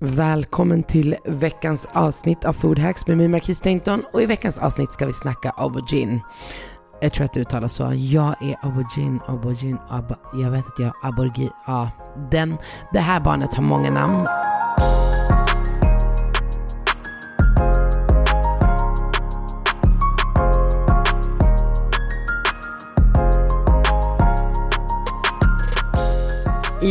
Välkommen till veckans avsnitt av Food Hacks med mig Marquis Tainton och i veckans avsnitt ska vi snacka aubergine. Jag tror att det uttalas så. Jag är aubergine, aubergine, ab jag vet att jag är aborgi. Ja, den, det här barnet har många namn.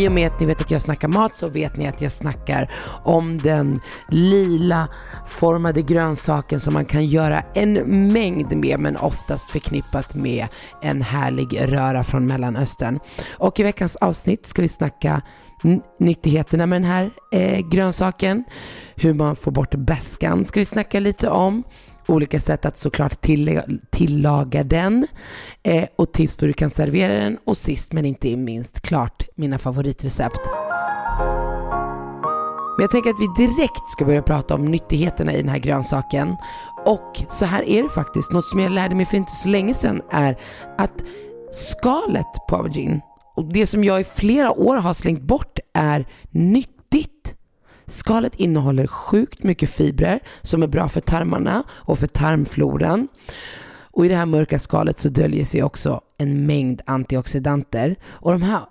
I och med att ni vet att jag snackar mat så vet ni att jag snackar om den lila formade grönsaken som man kan göra en mängd med men oftast förknippat med en härlig röra från Mellanöstern. Och i veckans avsnitt ska vi snacka nyttigheterna med den här eh, grönsaken, hur man får bort bäskan ska vi snacka lite om olika sätt att såklart tillaga den eh, och tips på hur du kan servera den och sist men inte minst klart mina favoritrecept. Men jag tänker att vi direkt ska börja prata om nyttigheterna i den här grönsaken. Och så här är det faktiskt, något som jag lärde mig för inte så länge sedan är att skalet på aubergine och det som jag i flera år har slängt bort är nytt. Skalet innehåller sjukt mycket fibrer som är bra för tarmarna och för tarmfloran. Och i det här mörka skalet så döljer sig också en mängd antioxidanter. Och de här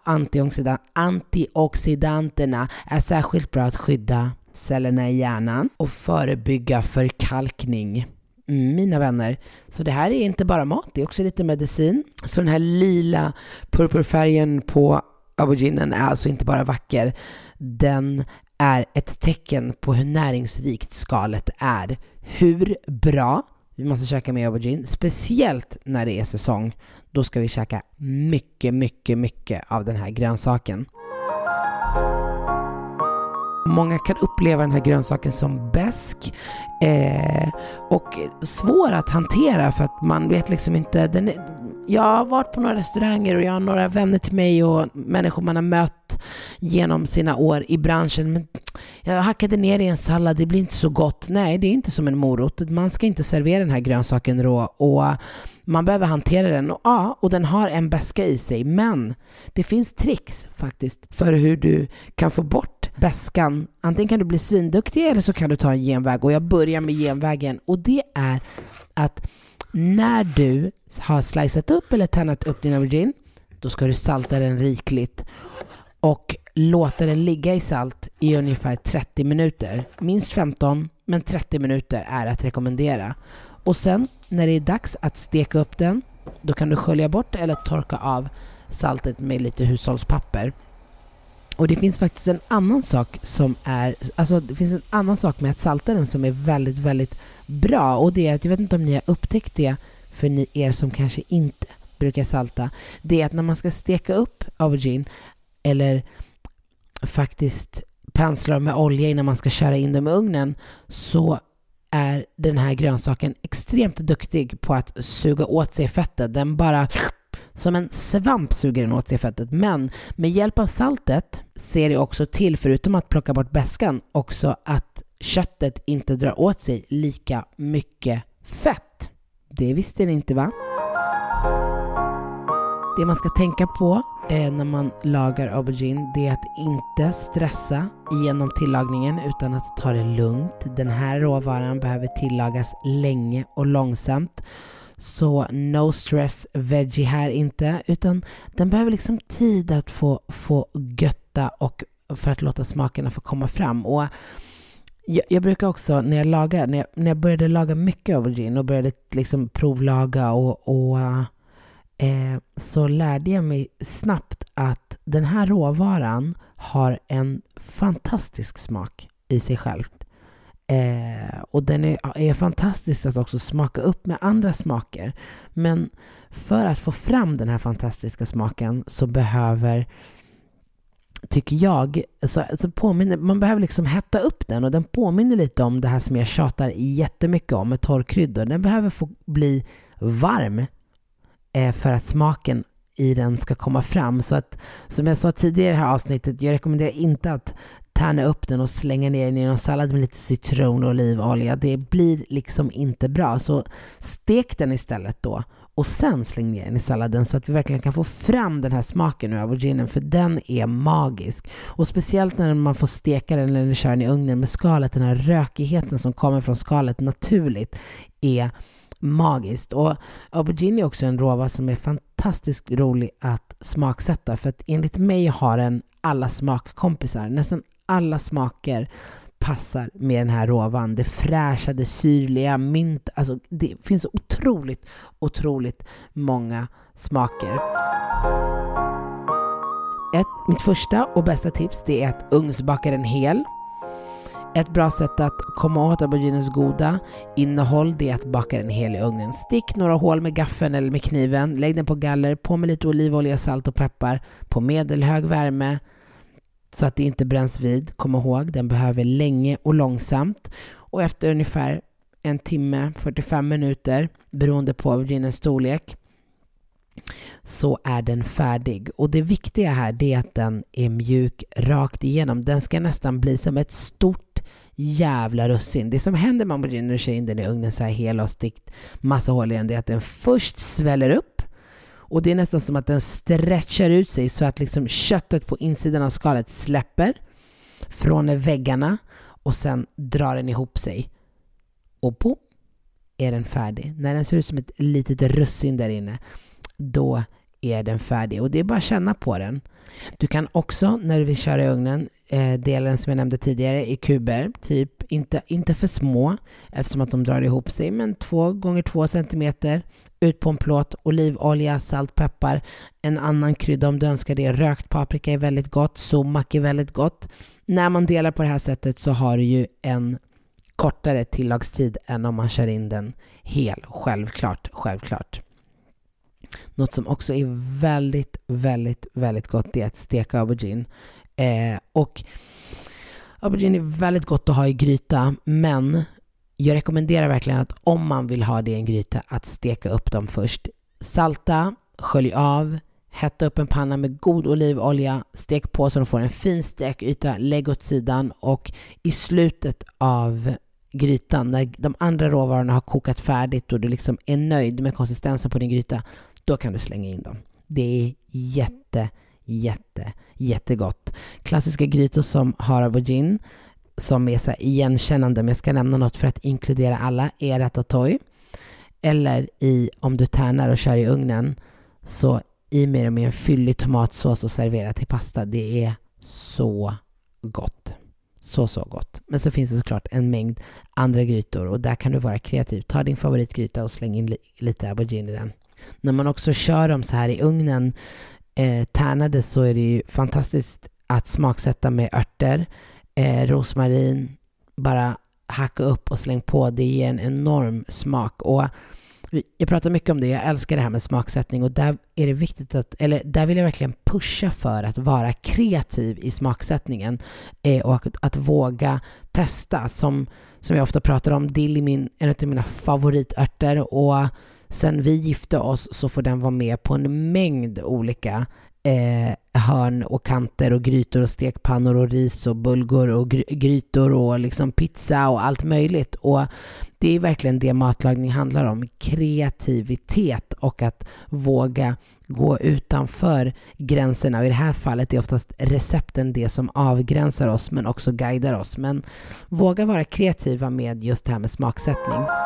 antioxidanterna är särskilt bra att skydda cellerna i hjärnan och förebygga förkalkning. Mm, mina vänner. Så det här är inte bara mat, det är också lite medicin. Så den här lila purpurfärgen på auberginen är alltså inte bara vacker, den är ett tecken på hur näringsrikt skalet är. Hur bra vi måste käka mer aubergine, speciellt när det är säsong. Då ska vi käka mycket, mycket, mycket av den här grönsaken. Många kan uppleva den här grönsaken som besk eh, och svår att hantera för att man vet liksom inte. Den är, jag har varit på några restauranger och jag har några vänner till mig och människor man har mött genom sina år i branschen. Men jag hackade ner i en sallad, det blir inte så gott. Nej, det är inte som en morot. Man ska inte servera den här grönsaken rå och man behöver hantera den. Och, ja, och den har en beska i sig, men det finns tricks faktiskt för hur du kan få bort beskan. Antingen kan du bli svinduktig eller så kan du ta en genväg och jag börjar med genvägen och det är att när du har slicat upp eller tärnat upp din aubergine, då ska du salta den rikligt och låta den ligga i salt i ungefär 30 minuter. Minst 15, men 30 minuter är att rekommendera. Och sen när det är dags att steka upp den, då kan du skölja bort eller torka av saltet med lite hushållspapper. Och det finns faktiskt en annan sak som är, alltså det finns en annan sak med att salta den som är väldigt, väldigt bra och det är att, jag vet inte om ni har upptäckt det för ni er som kanske inte brukar salta, det är att när man ska steka upp aubergine eller faktiskt penslar med olja innan man ska köra in dem i ugnen så är den här grönsaken extremt duktig på att suga åt sig fettet. Den bara som en svamp suger den åt sig fettet. Men med hjälp av saltet ser det också till, förutom att plocka bort bäskan, också att köttet inte drar åt sig lika mycket fett. Det visste ni inte va? Det man ska tänka på eh, när man lagar aubergine det är att inte stressa genom tillagningen utan att ta det lugnt. Den här råvaran behöver tillagas länge och långsamt. Så no stress veggie här inte, utan den behöver liksom tid att få, få götta och för att låta smakerna få komma fram. Och jag, jag, brukar också när jag lagar, när jag, när jag började laga mycket aubergine och började liksom provlaga och, och eh, så lärde jag mig snabbt att den här råvaran har en fantastisk smak i sig själv. Eh, och den är, är fantastisk att också smaka upp med andra smaker. Men för att få fram den här fantastiska smaken så behöver tycker jag, så, så påminner, man behöver liksom hetta upp den och den påminner lite om det här som jag tjatar jättemycket om med torrkryddor. Den behöver få bli varm eh, för att smaken i den ska komma fram. Så att, som jag sa tidigare i det här avsnittet, jag rekommenderar inte att tärna upp den och slänga ner den i någon sallad med lite citron och olivolja. Det blir liksom inte bra. Så stek den istället då och sen släng ner den i salladen så att vi verkligen kan få fram den här smaken ur auberginen för den är magisk. Och speciellt när man får steka den eller köra den i ugnen med skalet, den här rökigheten som kommer från skalet naturligt är magiskt. Och aubergine är också en råvara som är fantastiskt rolig att smaksätta för att enligt mig har den alla smakkompisar. Nästan alla smaker passar med den här råvan. Det fräscha, det syrliga, mint. Alltså det finns så otroligt, otroligt många smaker. Ett, mitt första och bästa tips det är att ugnsbaka den hel. Ett bra sätt att komma åt auberginens goda innehåll det är att baka den hel i ugnen. Stick några hål med gaffeln eller med kniven, lägg den på galler, på med lite olivolja, salt och peppar på medelhög värme så att det inte bränns vid. Kom ihåg, den behöver länge och långsamt. Och efter ungefär en timme, 45 minuter, beroende på auberginens storlek, så är den färdig. Och det viktiga här är att den är mjuk rakt igenom. Den ska nästan bli som ett stort jävla russin. Det som händer med auberginen när du kör in den i ugnen så här hel och stickt massa hål i den, det är att den först sväller upp och det är nästan som att den stretchar ut sig så att liksom köttet på insidan av skalet släpper från väggarna och sen drar den ihop sig. Och på är den färdig. När den ser ut som ett litet russin där inne, då är den färdig. Och det är bara att känna på den. Du kan också, när du vill köra i ugnen, Eh, delen som jag nämnde tidigare i kuber. Typ inte, inte för små eftersom att de drar ihop sig, men 2 gånger 2 cm ut på en plåt, olivolja, salt, peppar, en annan krydda om du önskar det. Rökt paprika är väldigt gott, sumak är väldigt gott. När man delar på det här sättet så har du ju en kortare tillagstid än om man kör in den hel. Självklart, självklart. Något som också är väldigt, väldigt, väldigt gott är att steka aubergine. Eh, och aubergine är väldigt gott att ha i gryta, men jag rekommenderar verkligen att om man vill ha det i en gryta, att steka upp dem först. Salta, skölj av, hetta upp en panna med god olivolja, stek på så de får en fin stekyta, lägg åt sidan och i slutet av grytan, när de andra råvarorna har kokat färdigt och du liksom är nöjd med konsistensen på din gryta, då kan du slänga in dem. Det är jätte, jätte, jättegott. Klassiska grytor som har aubergine som är så igenkännande, men jag ska nämna något för att inkludera alla, är ratatouille. Eller i, om du tärnar och kör i ugnen, så i med dem i en fyllig tomatsås och servera till pasta. Det är så gott. Så, så gott. Men så finns det såklart en mängd andra grytor och där kan du vara kreativ. Ta din favoritgryta och släng in li lite aubergine i den. När man också kör dem så här i ugnen eh, tärnade så är det ju fantastiskt att smaksätta med örter eh, rosmarin, bara hacka upp och släng på. Det ger en enorm smak. Och jag pratar mycket om det, jag älskar det här med smaksättning och där är det viktigt att, eller där vill jag verkligen pusha för att vara kreativ i smaksättningen eh, och att, att, våga testa. Som, som jag ofta pratar om, dill är min, en av mina favoritörter och sen vi gifte oss så får den vara med på en mängd olika eh, hörn och kanter och grytor och stekpannor och ris och bulgur och gry grytor och liksom pizza och allt möjligt. Och det är verkligen det matlagning handlar om. Kreativitet och att våga gå utanför gränserna. Och i det här fallet är oftast recepten det som avgränsar oss men också guidar oss. Men våga vara kreativa med just det här med smaksättning.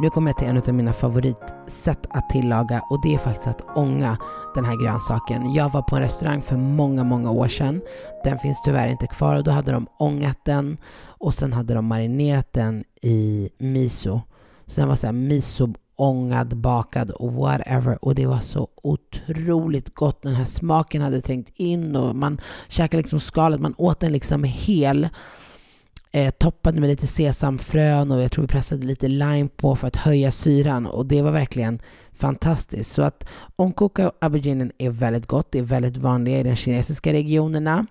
Nu kommer jag till en av mina favoritsätt att tillaga och det är faktiskt att ånga den här grönsaken. Jag var på en restaurang för många, många år sedan. Den finns tyvärr inte kvar och då hade de ångat den och sen hade de marinerat den i miso. Så den var så här miso ångad, bakad och whatever. Och det var så otroligt gott. Den här smaken hade trängt in och man käkade liksom skalet, man åt den liksom hel. Eh, toppade med lite sesamfrön och jag tror vi pressade lite lime på för att höja syran och det var verkligen fantastiskt. Så att ångkoka auberginen är väldigt gott. Det är väldigt vanligt i de kinesiska regionerna.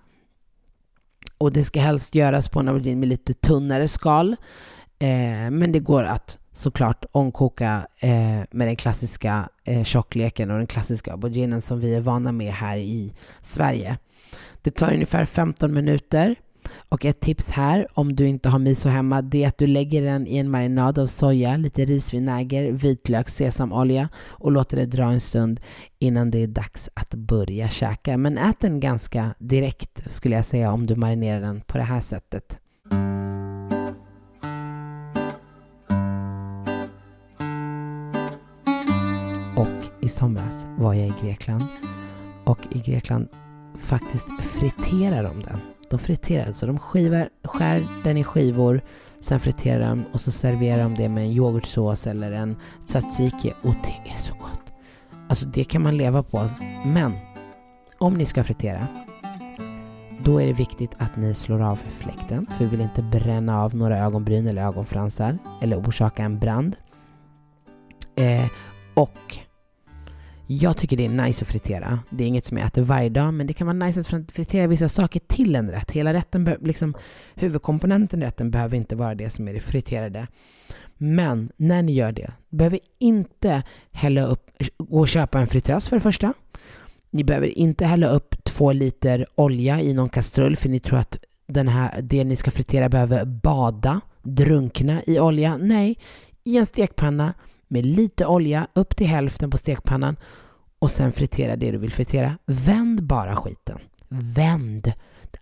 Och det ska helst göras på en aubergine med lite tunnare skal. Eh, men det går att såklart ångkoka eh, med den klassiska eh, tjockleken och den klassiska auberginen som vi är vana med här i Sverige. Det tar ungefär 15 minuter och ett tips här om du inte har miso hemma det är att du lägger den i en marinad av soja, lite risvinäger, vitlök, sesamolja och låter det dra en stund innan det är dags att börja käka. Men ät den ganska direkt skulle jag säga om du marinerar den på det här sättet. Och i somras var jag i Grekland och i Grekland faktiskt friterar de den. De friterar den, så de skivar, skär den i skivor, sen friterar de och så serverar de det med en yoghurtsås eller en tzatziki och det är så gott. Alltså det kan man leva på. Men om ni ska fritera, då är det viktigt att ni slår av fläkten, för vi vill inte bränna av några ögonbryn eller ögonfransar eller orsaka en brand. Eh, och jag tycker det är nice att fritera. Det är inget som jag äter varje dag, men det kan vara nice att fritera vissa saker till en rätt. Hela rätten, liksom, huvudkomponenten i rätten behöver inte vara det som är det friterade. Men när ni gör det, behöver inte hälla upp, gå och köpa en fritös för det första. Ni behöver inte hälla upp två liter olja i någon kastrull för ni tror att den här, det ni ska fritera behöver bada, drunkna i olja. Nej, i en stekpanna med lite olja upp till hälften på stekpannan och sen fritera det du vill fritera. Vänd bara skiten. Vänd!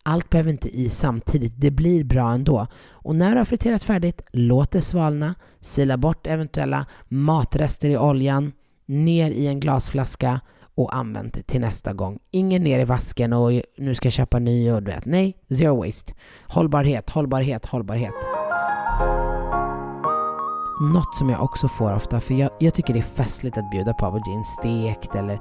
Allt behöver inte i samtidigt. Det blir bra ändå. Och när du har friterat färdigt, låt det svalna. Sila bort eventuella matrester i oljan. Ner i en glasflaska och använd det till nästa gång. Ingen ner i vasken och nu ska jag köpa ny och du vet. Nej, zero waste. Hållbarhet, hållbarhet, hållbarhet. Något som jag också får ofta, för jag, jag tycker det är festligt att bjuda på aubergine stekt eller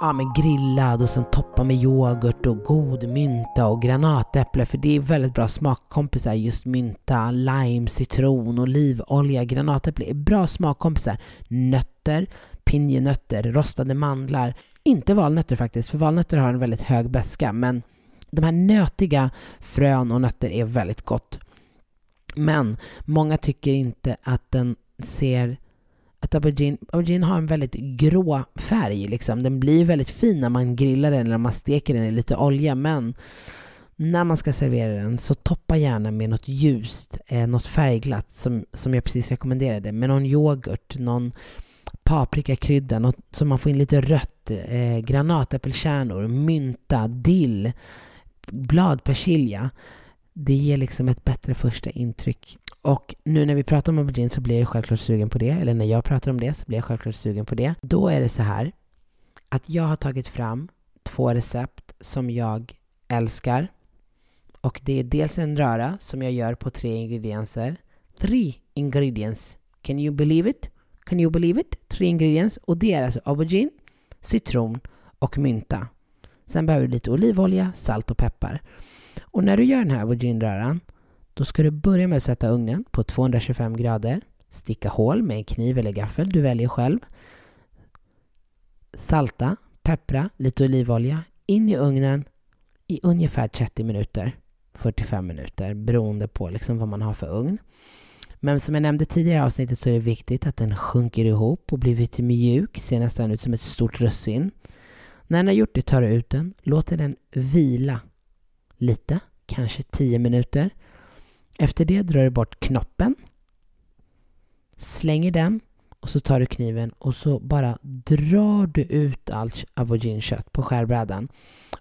ja, men grillad och sen toppa med yoghurt och god mynta och granatäpple för det är väldigt bra smakkompisar just mynta, lime, citron, olivolja, granatäpple är bra smakkompisar. Nötter, pinjenötter, rostade mandlar, inte valnötter faktiskt för valnötter har en väldigt hög beska men de här nötiga frön och nötter är väldigt gott. Men många tycker inte att den ser att aubergine, aubergine har en väldigt grå färg. Liksom. Den blir väldigt fin när man grillar den eller man steker den i lite olja. Men när man ska servera den så toppa gärna med något ljust, eh, något färgglatt som, som jag precis rekommenderade. Med någon yoghurt, någon paprikakrydda, något så man får in lite rött, eh, granatäppelkärnor, mynta, dill, bladpersilja det ger liksom ett bättre första intryck. Och nu när vi pratar om aubergine så blir jag självklart sugen på det. Eller när jag pratar om det så blir jag självklart sugen på det. Då är det så här att jag har tagit fram två recept som jag älskar. Och det är dels en röra som jag gör på tre ingredienser. Tre ingredienser. Can you believe it? Can you believe it? Tre ingredienser. Och det är alltså aubergine, citron och mynta. Sen behöver du lite olivolja, salt och peppar. Och när du gör den här aubergine-röran då ska du börja med att sätta ugnen på 225 grader. Sticka hål med en kniv eller gaffel, du väljer själv. Salta, peppra, lite olivolja, in i ugnen i ungefär 30 minuter, 45 minuter beroende på liksom vad man har för ugn. Men som jag nämnde tidigare i avsnittet så är det viktigt att den sjunker ihop och blir lite mjuk, ser nästan ut som ett stort russin. När den har gjort det tar du ut den, låter den vila lite, kanske 10 minuter. Efter det drar du bort knoppen, slänger den och så tar du kniven och så bara drar du ut allt auberginekött på skärbrädan.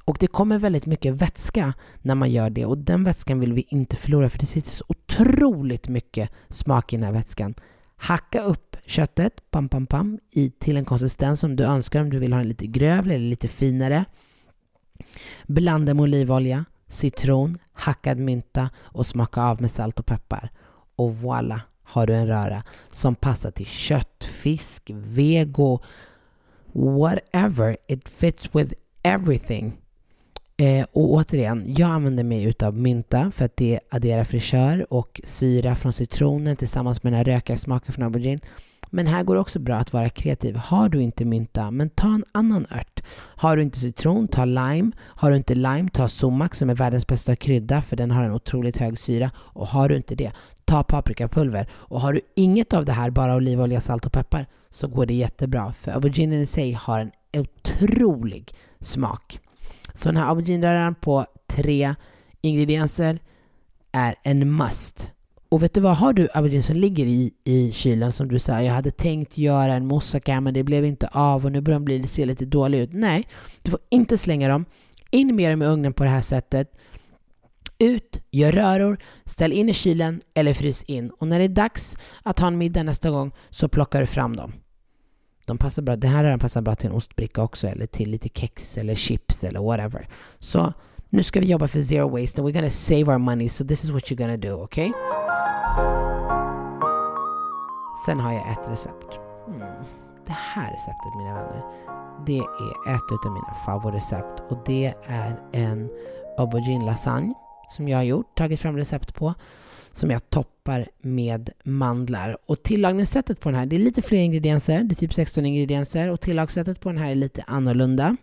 Och det kommer väldigt mycket vätska när man gör det och den vätskan vill vi inte förlora för det sitter så otroligt mycket smak i den här vätskan. Hacka upp köttet, pam, pam, pam, i, till en konsistens som du önskar om du vill ha den lite grövre eller lite finare. Blanda med olivolja, citron, hackad mynta och smaka av med salt och peppar. Och voilà! har du en röra som passar till kött, fisk, vego, whatever. It fits with everything. Eh, och återigen, jag använder mig utav mynta för att det adderar fräschör och syra från citronen tillsammans med den här rökiga smaken från aubergine. Men här går det också bra att vara kreativ. Har du inte mynta, men ta en annan ört. Har du inte citron, ta lime. Har du inte lime, ta sumac som är världens bästa krydda för den har en otroligt hög syra. Och har du inte det, ta paprikapulver. Och har du inget av det här, bara olivolja, salt och peppar, så går det jättebra. För auberginen i sig har en otrolig smak. Så den här auberginröran på tre ingredienser är en must. Och vet du vad, har du aubergine som ligger i, i kylen som du sa, jag hade tänkt göra en moussaka men det blev inte av och nu börjar de bli, se lite dålig ut. Nej, du får inte slänga dem. In med dem i ugnen på det här sättet. Ut, gör röror, ställ in i kylen eller frys in. Och när det är dags att ha en middag nästa gång så plockar du fram dem. De passar bra. Den här röran passar bra till en ostbricka också eller till lite kex eller chips eller whatever. Så nu ska vi jobba för zero waste and we're gonna save our money so this is what you're gonna do, okay? Sen har jag ett recept. Mm. Det här receptet mina vänner, det är ett av mina favoritrecept och det är en aubergine lasagne som jag har gjort, tagit fram recept på som jag toppar med mandlar. Och tillagningssättet på den här, det är lite fler ingredienser, det är typ 16 ingredienser och tillagningssättet på den här är lite annorlunda.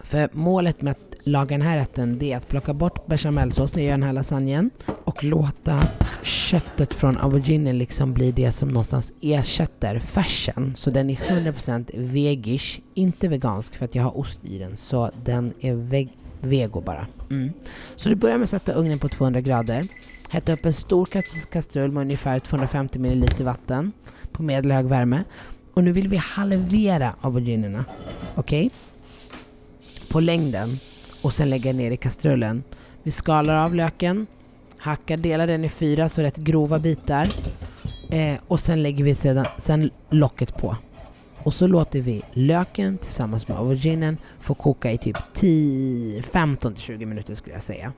För målet med att laga den här rätten det är att plocka bort bechamelsås när jag gör den här lasagnen och låta köttet från auberginen liksom bli det som någonstans ersätter färsen. Så den är 100% vegish, inte vegansk för att jag har ost i den så den är veg vego bara. Mm. Så du börjar med att sätta ugnen på 200 grader. Hetta upp en stor kastrull med ungefär 250 ml vatten på medelhög värme. Och nu vill vi halvera auberginerna. Okej? Okay? På längden och sen lägga ner i kastrullen. Vi skalar av löken, hackar, delar den i fyra så rätt grova bitar. Eh, och sen lägger vi sedan, sen locket på. Och så låter vi löken tillsammans med auberginen få koka i typ 15-20 minuter skulle jag säga.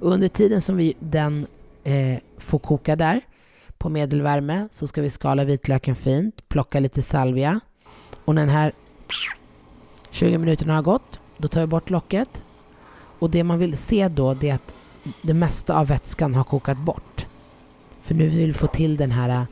Och under tiden som vi den eh, får koka där på medelvärme så ska vi skala vitlöken fint, plocka lite salvia och när den här 20 minuterna har gått då tar vi bort locket och det man vill se då det är att det mesta av vätskan har kokat bort. För nu vill vi få till den här äh,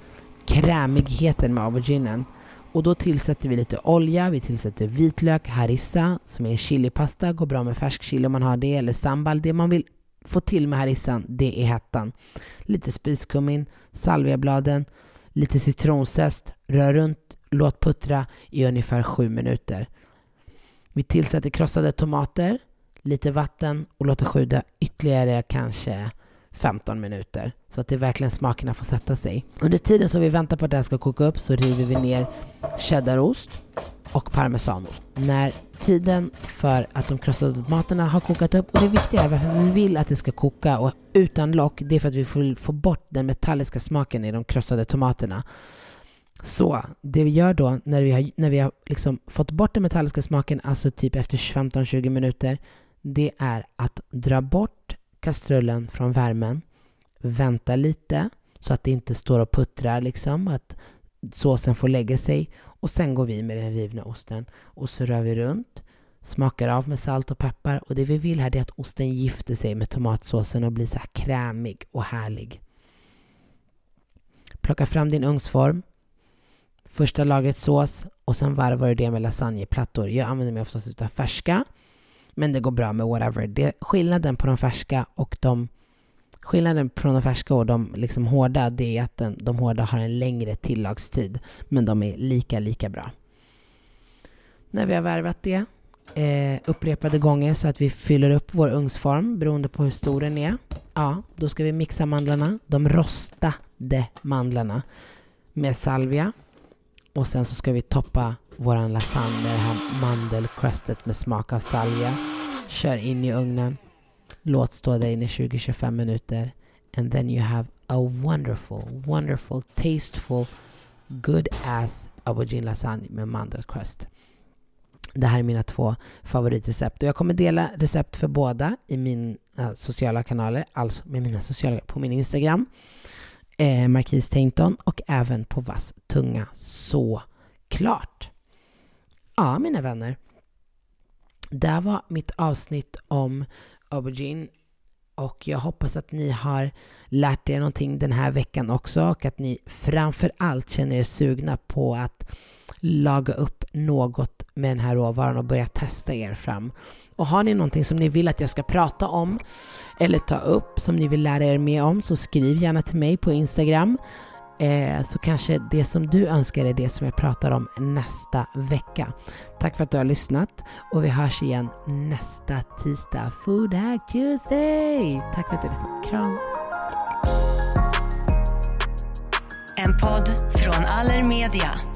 krämigheten med auberginen. Och då tillsätter vi lite olja, vi tillsätter vitlök, harissa som är chilipasta, går bra med färsk chili om man har det, eller sambal. Det man vill få till med harissan, det är hettan. Lite spiskummin, salviabladen, lite citronzest, rör runt, låt puttra i ungefär sju minuter. Vi tillsätter krossade tomater, lite vatten och låter sjuda ytterligare kanske 15 minuter så att det verkligen smakerna får sätta sig. Under tiden som vi väntar på att det här ska koka upp så river vi ner cheddarost och parmesanost. När tiden för att de krossade tomaterna har kokat upp och det viktiga är varför vi vill att det ska koka och utan lock det är för att vi får få bort den metalliska smaken i de krossade tomaterna. Så det vi gör då när vi har, när vi har liksom fått bort den metalliska smaken, alltså typ efter 15-20 minuter, det är att dra bort kastrullen från värmen, vänta lite så att det inte står och puttrar liksom, att såsen får lägga sig och sen går vi med den rivna osten och så rör vi runt, smakar av med salt och peppar och det vi vill här är att osten gifter sig med tomatsåsen och blir så här krämig och härlig. Plocka fram din ugnsform, första lagret sås och sen varvar du det med lasagneplattor. Jag använder mig oftast utav färska, men det går bra med whatever. Det, skillnaden på de färska och de Skillnaden från de färska och de liksom hårda, det är att den, de hårda har en längre tillagstid, men de är lika, lika bra. När vi har värvat det eh, upprepade gånger så att vi fyller upp vår ugnsform beroende på hur stor den är. Ja, då ska vi mixa mandlarna, de rostade mandlarna med salvia och sen så ska vi toppa våran lasagne, det här mandelcrustet med smak av salvia. Kör in i ugnen. Låt stå där inne i 20-25 minuter. And then you have a wonderful, wonderful, tasteful, good ass aubergine lasagne med mandelcrust. Det här är mina två favoritrecept och jag kommer dela recept för båda i mina sociala kanaler, alltså med mina sociala på min Instagram, eh, Marquis Tainton och även på Vass tunga såklart. Ja, mina vänner. Det var mitt avsnitt om aubergine och jag hoppas att ni har lärt er någonting den här veckan också och att ni framför allt känner er sugna på att laga upp något med den här råvaran och börja testa er fram. Och har ni någonting som ni vill att jag ska prata om eller ta upp som ni vill lära er mer om så skriv gärna till mig på Instagram. Eh, så kanske det som du önskar är det som jag pratar om nästa vecka. Tack för att du har lyssnat och vi hörs igen nästa tisdag. Food Hack Tuesday! Tack för att du har lyssnat. Kram! En podd från Allermedia.